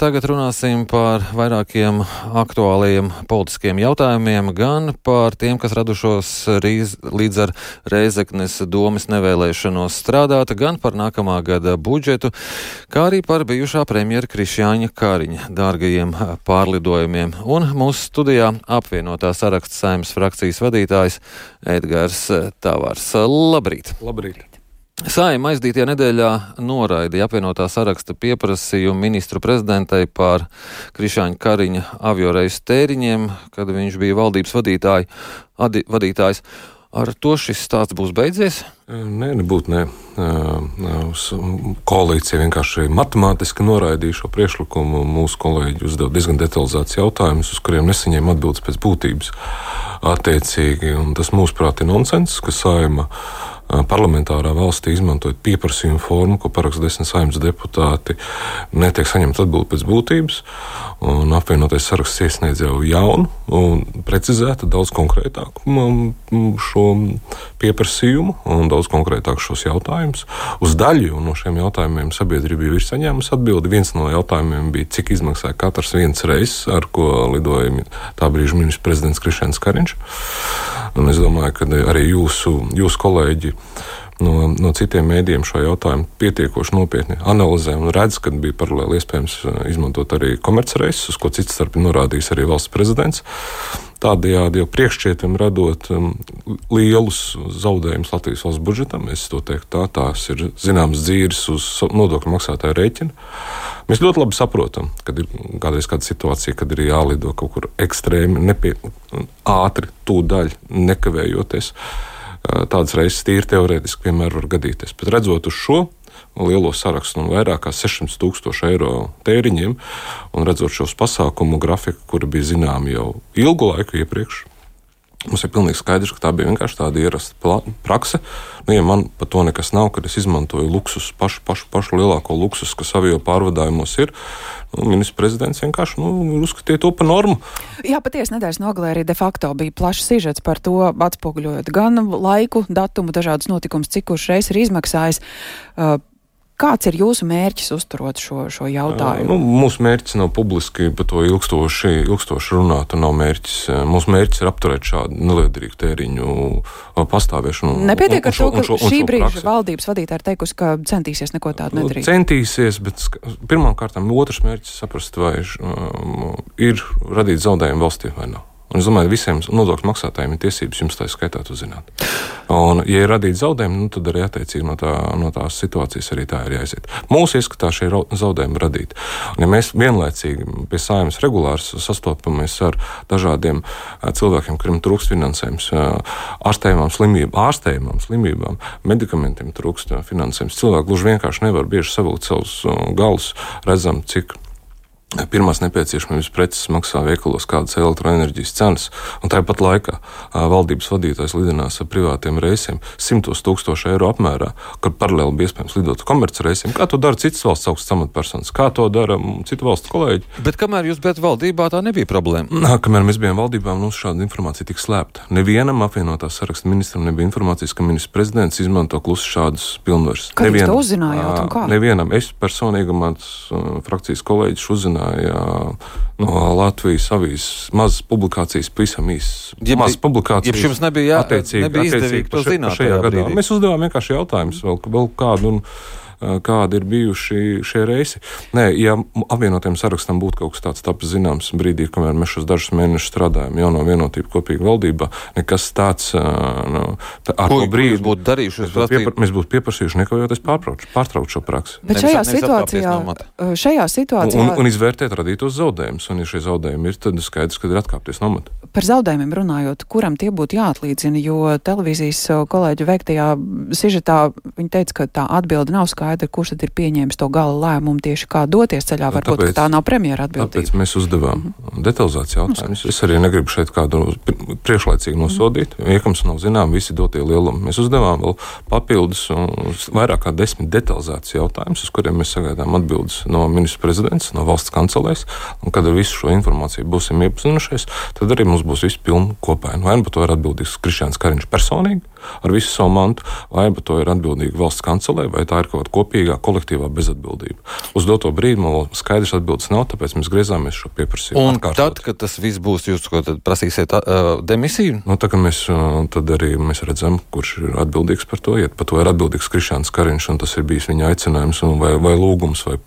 tagad runāsim par vairākiem aktuāliem politiskiem jautājumiem, gan par tiem, kas radušos rīz, līdz ar Reizeknes domas nevēlēšanos strādāt, gan par nākamā gada budžetu, kā arī par bijušā premjera Krišjāņa Kāriņa dārgajiem pārlidojumiem. Un mūsu studijā apvienotā saraksta saimnes frakcijas vadītājs Edgars Tavars. Labrīt! Labrīt! Saima aizdītajā nedēļā noraidīja apvienotā saraksta pieprasījumu ministru prezidentai par Krišāņa Kariņa avioreisu tēriņiem, kad viņš bija valdības vadītāji, adi, vadītājs. Ar to šis stāsts būs beidzies? Nē, nebūtu. Nē. Koalīcija vienkārši matemātiski noraidīja šo priekšlikumu. Mūsu kolēģi uzdeva diezgan detalizētus jautājumus, uz kuriem nesaņēma atbildes pēc būtības. Attiecīgi, tas mūsuprāt ir nonsens, ka saima parlamentārā valstī izmantojot pieprasījumu formu, ko paraksta desmit saimnes deputāti, netiek saņemta atbilde pēc būtības. Apvienotais saraksts iesniedz jau jaunu un precizētu, daudz konkrētāku šo pieprasījumu un daudz konkrētāk šos jautājumus. Uz daļu no šiem jautājumiem sabiedrība jau ir saņēmusi atbildi. Viens no jautājumiem bija, cik izmaksāja katrs viens reizes, ar ko lidoja tā brīža ministrs prezidents Krišēns Kariņš. Un es domāju, ka arī jūsu, jūsu kolēģi no, no citiem mēdījiem šo jautājumu pietiekoši nopietni analizē un redz, ka bija paralēli iespējams uh, izmantot arī komercreisus, uz ko cits starp norādījis arī valsts prezidents. Tādējādi jau priekššķietam radot um, lielus zaudējumus Latvijas valsts budžetam. Es to teiktu tā, tās ir zināmas dzīves uz nodokļu maksātāju rēķina. Mēs ļoti labi saprotam, kad ir kādreiz kāda situācija, kad ir jālido kaut kur ekstrēmi, nepie, ātri, tūdaļ, nekavējoties. Tādas reizes tīri teorētiski vienmēr var gadīties. Bet redzot uz šo lielo sarakstu un vairāk kā 600 tūkstošu eiro tēriņiem, un redzot šos pasākumu grafiku, kuri bija zināmi jau ilgu laiku iepriekš. Mums ir pilnīgi skaidrs, ka tā bija vienkārši tāda ierasta prakse. Nu, ja man par to nekas nav, kad es izmantoju luksus, pašu, pašu, pašu lielāko luksusu, kas avio pārvadājumos ir, nu, ministrs prezidents vienkārši nu, uzskatīja to par normu. Jā, patiesi nedēļas nogalē arī de facto bija plašs sižets par to, atspoguļojot gan laiku, datumu, dažādus notikumus, cik kurš reiz ir izmaksājis. Uh, Kāds ir jūsu mērķis uzturot šo, šo jautājumu? Nu, mūsu mērķis nav publiski par to ilgstoši, ilgstoši runāt. Nav mērķis. Mūsu mērķis ir apturēt šādu neliederīgu tēriņu pastāvēšanu. Nepietiek ar to, ka šo, šī brīža praksi. valdības vadītāja ir teikusi, ka centīsies neko tādu nedarīt. Centīsies, bet pirmām kārtām otrs mērķis saprast, vai ir radīt zaudējumu valstī vai nav. Un es domāju, ka visiem nodokļu maksātājiem ir tiesības jums tā skaitā uzzināt. Un, ja ir radīti zaudējumi, nu, tad arī attiecīgi no, tā, no tās situācijas arī tā ir jāiziet. Mūsu ieskatā šie zaudējumi radīti. Un, ja mēs vienlaicīgi pie saimnes regulāri sastopamies ar dažādiem cilvēkiem, kuriem trūkst finansējums, ārstējumām slimībām, ārstējumām slimībām, medikamentiem trūkst finansējums, cilvēki gluži vienkārši nevar bieži savilkt savus galus, redzam, cik Pirmās nepieciešamības preces maksā veikalos kādas elektroenerģijas cenas, un tāpat laikā valdības vadītājs lidinās ar privātiem reisiem simtos tūkstošu eiro apmērā, kur paralēli bija iespējams lidot komercreisiem. Kā to dara citas valsts augstas amatpersonas, kā to dara citu valstu kolēģi? Bet kamēr jūs bijat valdībā, tā nebija problēma. Nā, kamēr mēs bijām valdībā, mums šāda informācija tika slēpta. Nevienam apvienotā saraksta ministram nebija informācijas, ka ministrs prezidents izmanto klusi šādus pilnvarus. Kā Nevienam, jūs to uzzinājāt? Nevienam. Es personīgi, mans frakcijas kolēģis uzzināju uzzināja no Latvijas avīzes mazas publikācijas, pavisam īsas. Mazas publikācijas. Ja jums nebija, jā, attiecīgi, nebija izdevīgi to zināt šajā gadā. Brīdī. Mēs uzdevām vienkārši jautājumus vēl, vēl kādu. Un, kādi ir bijuši šie reisi. Nē, ja apvienotiem sarakstam būtu kaut kas tāds tapis zināms brīdī, kamēr mēs šos dažus mēnešus strādājam jauno vienotību kopīgi valdībā, nekas tāds eh, nu, tā, ar ko, to brīdi būtu darījuši. Mēs būtu, piepar, mēs būtu pieprasījuši nekavējoties pārtraukt šo praksi. Bet šajā situācijā, eh, šajā situācijā... Un, un, un izvērtēt radītos zaudējumus, un ja šie zaudējumi ir, tad skaidrs, ka ir atkāpties no mata. Par zaudējumiem runājot, kuram tie būtu jāatlīdzina, jo televīzijas kolēģu veiktajā sižetā viņi teica, ka tā atbilde nav skaidra skaidra, kurš tad ir pieņēmis to gala lēmumu tieši kā doties ceļā. Varbūt tāpēc, tā nav premjera atbildība. Tāpēc mēs uzdevām mm -hmm. detalizēts jautājumus. Es arī negribu šeit kādu priekšlaicīgi nosodīt. Mm -hmm. Iekams nav zinām visi dotie lielumi. Mēs uzdevām vēl papildus vairāk kā desmit detalizētus jautājumus, uz kuriem mēs sagaidām atbildes no ministra prezidents, no valsts kancelēs. Un, kad ar visu šo informāciju būsim iepazinušies, tad arī mums būs viss pilns kopēji. Vai nu par to ir atbildīgs Krišāns Kariņš personīgi, ar visu savu mantu, vai par to ir atbildīga valsts kancelē, vai tā ir kaut kāda kopīgā, kolektīvā bezatbildība. Uz doto brīdi man skaidrs atbildes nav, tāpēc mēs griezāmies šo pieprasījumu. Un atkārtot. tad, kad tas viss būs, jūs ko tad prasīsiet uh, demisiju? Nu, tā, mēs, tad arī mēs redzam, kurš ir atbildīgs par to. Ja par to ir atbildīgs Krišāns Kariņš, un tas ir bijis viņa aicinājums vai, vai lūgums, vai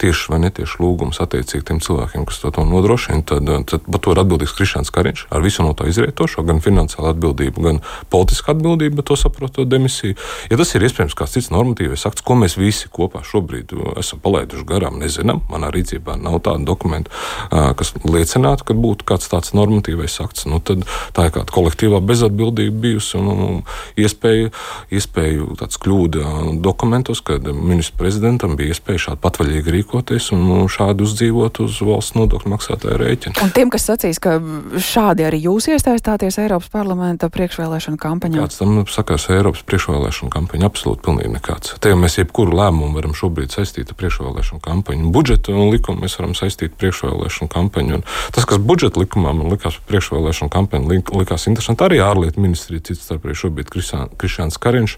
tieši vai netieši lūgums attiecīgi tiem cilvēkiem, kas to, to nodrošina, tad, tad par to ir atbildīgs Krišāns Kariņš ar visu no tā izrietošo, gan finansiālu atbildību, gan politisku atbildību, bet to saprotot demisiju. Ja tas ir iespējams kāds cits normatīvais akts, ko mēs visi kopā šobrīd esam palaiduši garām, nezinām. Manā rīcībā nav tādu dokumentu, kas liecinātu, ka būtu kāds tāds normatīvais akts. Nu, tad tā ir kāda kolektīvā bezatbildība bijusi un, un iespēja, iespēju tāds kļūda dokumentos, kad ministra prezidentam bija iespēja šādi patvaļīgi rīkoties un šādi uzdzīvot uz valsts nodokļu maksātāju rēķinu. Un tiem, kas sacīs, ka šādi arī jūs iestāstāties Eiropas parlamenta priekšvēlēšana kampaņā? Kāds tam sakās Eiropas priekšvēlēšana kampaņa? Absolūti pilnīgi nekāds. Te jau mēs jebkuru lēmumu varam šobrīd saistīt ar priekšvēlēšanu kampaņu. Budžetu un likumu mēs varam saistīt ar priekšvēlēšanu kampaņu. Un tas, kas budžeta likumā man likās par priekšvēlēšanu kampaņu, likās interesanti, arī ārlietu ministrija cits starp arī šobrīd Krišāns Kariņš,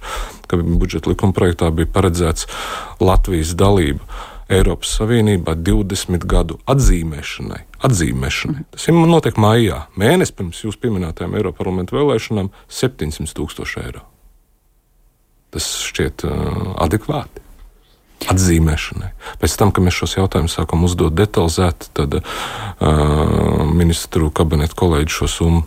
ka budžeta likuma projektā bija paredzēts Latvijas dalība. Eiropas Savienībā 20 gadu atzīmēšanai. atzīmēšanai. Mhm. Tas ir notiek maijā. Mēnesis pirms jūsu pieminētajām Eiropas parlamentu vēlēšanām - 700 tūkstoši eiro. Tas šķiet uh, adekvāti. Atzīmēšanai. Pēc tam, kad mēs šos jautājumus sākam uzdot detalizēti, tad uh, ministru kabineta kolēģi šo summu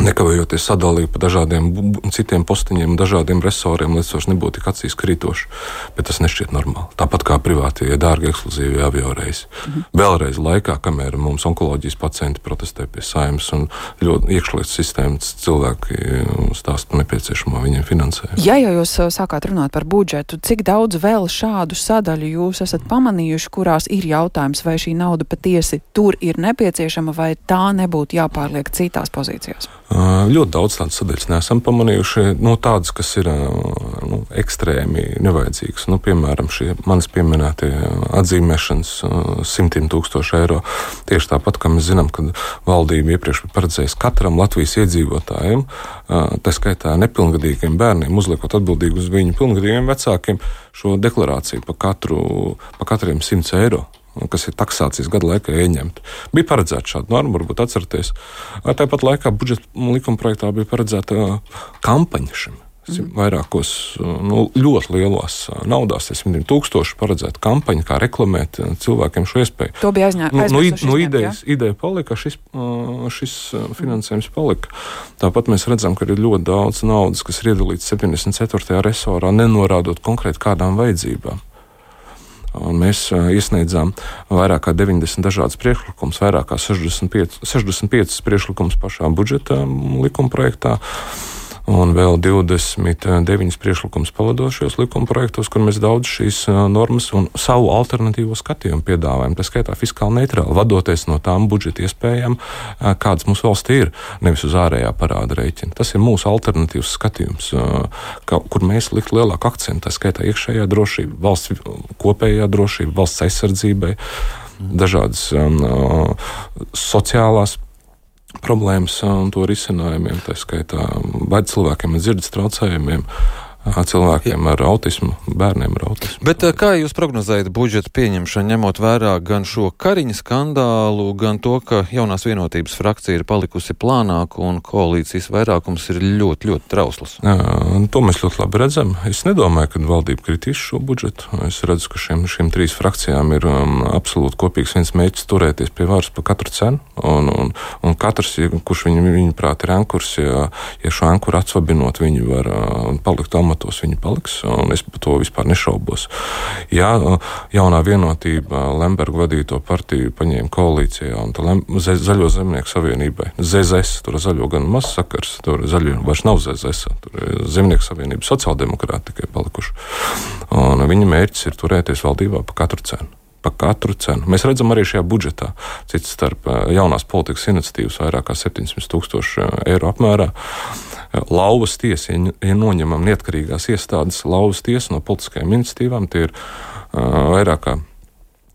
nekavējoties sadalīja pa dažādiem citiem postiņiem, dažādiem resoriem, lai tas nebūtu tik acīs krītoši. Bet tas nešķiet normāli. Tāpat kā privātie, dārgi ekskluzīvi avio reisi. Mhm. Vēlreiz laikā, kamēr mums onkoloģijas pacienti protestē pie saimnes un ļoti iekšlietu sistēmas cilvēki uh, stāsta nepieciešamo viņiem finansējumu. Ja jau jūs uh, sākāt runāt par budžetu, cik daudz vēl šādu sadaļu jūs esat pamanījuši, kurās ir jautājums, vai šī nauda patiesi tur ir nepieciešama, vai tā nebūtu jāpārliek citās pozīcijās? Ļoti daudz tādas sadaļas neesam pamanījuši. No tādas, kas ir nu, ekstrēmi nevajadzīgas. Nu, piemēram, šie manis pieminētie atzīmēšanas simtiem tūkstoši eiro. Tieši tāpat, kā mēs zinām, ka valdība iepriekš bija paredzējusi katram Latvijas iedzīvotājiem, tā skaitā nepilngadīgiem bērniem, uzliekot atbildību uz viņu pilngadīgiem vecākiem, šo deklarāciju par katru, pa katriem simts eiro kas ir taksācijas gada laikā ieņemta. Bija paredzēta šāda norma, varbūt atceraties. Tāpat laikā budžeta likuma projektā bija paredzēta kampaņa šim. Mm. Vairākos nu, ļoti lielos naudās, simtiem tūkstoši paredzēta kampaņa, kā reklamēt cilvēkiem šo iespēju. To bija aizņēmts. Nu, nu, nu, idejas, ja? ideja palika, šis, šis finansējums palika. Tāpat mēs redzam, ka ir ļoti daudz naudas, kas ir iedalīts 74. resorā, nenorādot konkrēti kādām vajadzībām. Un mēs iesniedzām vairāk kā 90 dažādas priekšlikumus, vairāk kā 65, 65 priekšlikumus pašā budžeta likuma projektā un vēl 29 priekšlikumus pavadošos likuma projektos, kur mēs daudz šīs normas un savu alternatīvo skatījumu piedāvājam. Tā skaitā fiskāli neitrāli, vadoties no tām budžeta iespējām, kādas mums valstī ir, nevis uz ārējā parāda rēķina. Tas ir mūsu alternatīvs skatījums, kur mēs likt lielāku akcentu, tā skaitā iekšējā drošība, valsts kopējā drošība, valsts aizsardzībai, dažādas um, sociālās problēmas un to risinājumiem, tā skaitā vai cilvēkiem ar dzirdes traucējumiem, cilvēkiem ar autismu, bērniem ar autismu. Bet kā jūs prognozējat budžeta pieņemšanu, ņemot vērā gan šo Kariņa skandālu, gan to, ka jaunās vienotības frakcija ir palikusi plānāka un koalīcijas vairākums ir ļoti, ļoti trausls? Jā, to mēs ļoti labi redzam. Es nedomāju, ka valdība kritīs šo budžetu. Es redzu, ka šiem, šiem trīs frakcijām ir um, absolūti kopīgs viens mērķis turēties pie varas par katru cenu. Un, un, un katrs, kurš viņu, viņu prāt ir ankurs, ja, ja šo ankuru atsvabinot, viņi var uh, palikt amatā amatos viņi paliks, un es par to vispār nešaubos. Ja jaunā vienotība Lemberga vadīto partiju paņēma koalīcijā un Lem, Zaļo zemnieku savienībai, ZZS, tur zaļo gan maz sakars, tur zaļo vairs nav ZZS, tur zemnieku savienība sociāldemokrāti tikai palikuši. Un viņa mērķis ir turēties valdībā pa katru cenu pa katru cenu. Mēs redzam arī šajā budžetā, cits starp jaunās politikas iniciatīvas vairāk kā 700 tūkstoši eiro apmērā. Lauvas tiesa, ja noņemam neatkarīgās iestādes, lauvas tiesa no politiskajām iniciatīvām, tie ir uh, vairāk kā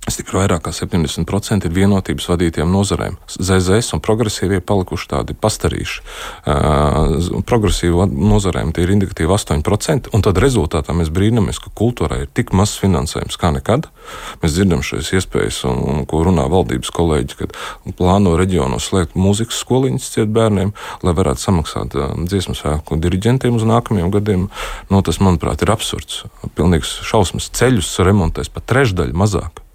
Tikai vairāk kā 70% ir vienotības vadītiem nozarēm. ZZS un progresīvie palikuši tādi pastarīši. Uh, progresīvu nozarēm tie ir indikatīvi 8%, un tad rezultātā mēs brīnamies, ka kultūrai ir tik mazs finansējums kā nekad. Mēs dzirdam šīs iespējas, un, un ko runā valdības kolēģi, kad plāno reģionos slēgt mūzikas skoliņas ciet bērniem, lai varētu samaksāt uh, dziesmu svēku diriģentiem uz nākamajiem gadiem. No, tas, manuprāt, ir absurds. Pilnīgs šausmas ceļus remontēs pat trešdaļu mazāk.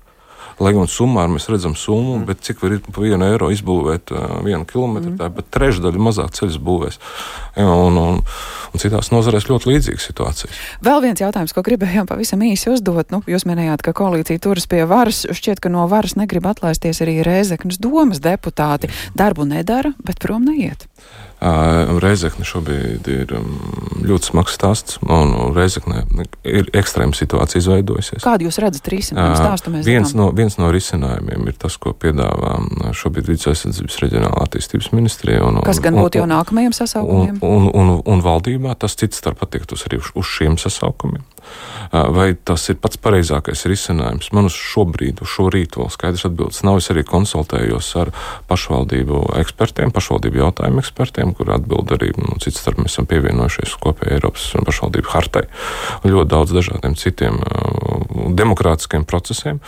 Lai gan summā mēs redzam summu, mm. bet cik var ir par vienu eiro izbūvēt uh, vienu kilometru, mm. tā ir pat trešdaļa mazāk ceļus būvēs. Ja, un, un, un citās nozarēs ļoti līdzīga situācija. Vēl viens jautājums, ko gribējām pavisam īsi uzdot. Nu, jūs minējāt, ka koalīcija turas pie varas. Šķiet, ka no varas negrib atlaisties arī Rēzeknas domas deputāti. Darbu nedara, bet prom neiet. Reizekne šobrīd ir ļoti smags stāsts, un Reizekne ir ekstrēma situācija izveidojusies. Kādu jūs redzat risinājumu stāstu? Viens no, viens no risinājumiem ir tas, ko piedāvā šobrīd Vidus aizsardzības reģionāla attīstības ministrija. Un, Kas gan būtu jau nākamajiem sasaukumiem? Un, un, un, un valdībā tas cits starp attiektos arī uz, uz šiem sasaukumiem. Vai tas ir pats pareizākais risinājums? Man uz šo brīdi, uz šo rītu vēl skaidrs atbildes nav. Es arī konsultējos ar pašvaldību ekspertiem, pašvaldību jautājumu ekspertiem, kur atbild arī nu, cits starp mēs esam pievienojušies kopējai Eiropas pašvaldību hartai un ļoti daudz dažādiem citiem uh, demokrātiskiem procesiem.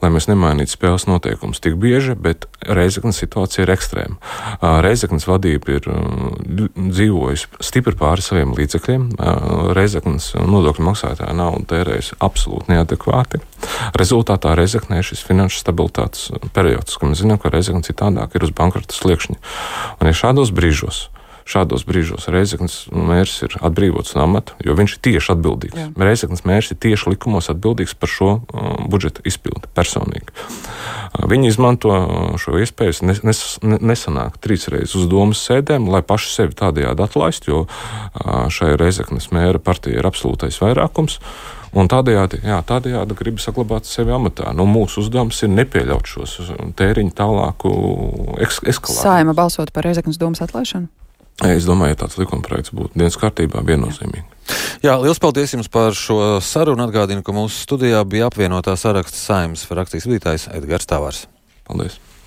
Lai mēs nemainītu spēles noteikumus tik bieži, bet Reizeknas situācija ir ekstrēma. Reizeknas vadība ir dzīvojusi stipri pāri saviem līdzekļiem. Reizeknas nodokļu maksātāja naudu tērējusi absolūti neadekvāti. Rezultātā Reizeknē ir šis finanšu stabilitātes periods, ka mēs zinām, ka Reizekna citādāk ir uz bankrota sliekšņa. Un ja šādos brīžos šādos brīžos Reizeknas mērs ir atbrīvots no amata, jo viņš ir tieši atbildīgs. Jā. Reizeknas mērs ir tieši likumos atbildīgs par šo uh, budžeta izpildi personīgi. Uh, viņi izmanto uh, šo iespēju nes, nes, nesanākt trīs reizes uz domas sēdēm, lai paši sevi tādējādi atlaistu, jo uh, šai Reizeknas mēra partija ir absolūtais vairākums. Un tādējādi, jā, tādējādi grib saglabāt sevi amatā. Nu, mūsu uzdevums ir nepieļaut šos tēriņu tālāku eskalāciju. Saima balsot par Reizeknas domas atlaišanu? Es domāju, ja tāds likuma projekts būtu dienas kārtībā, viennozīmīgi. Jā, liels paldies jums par šo sarunu. Atgādinu, ka mūsu studijā bija apvienotā saraksta saimnes frakcijas vadītājs Edgars Tavārs. Paldies!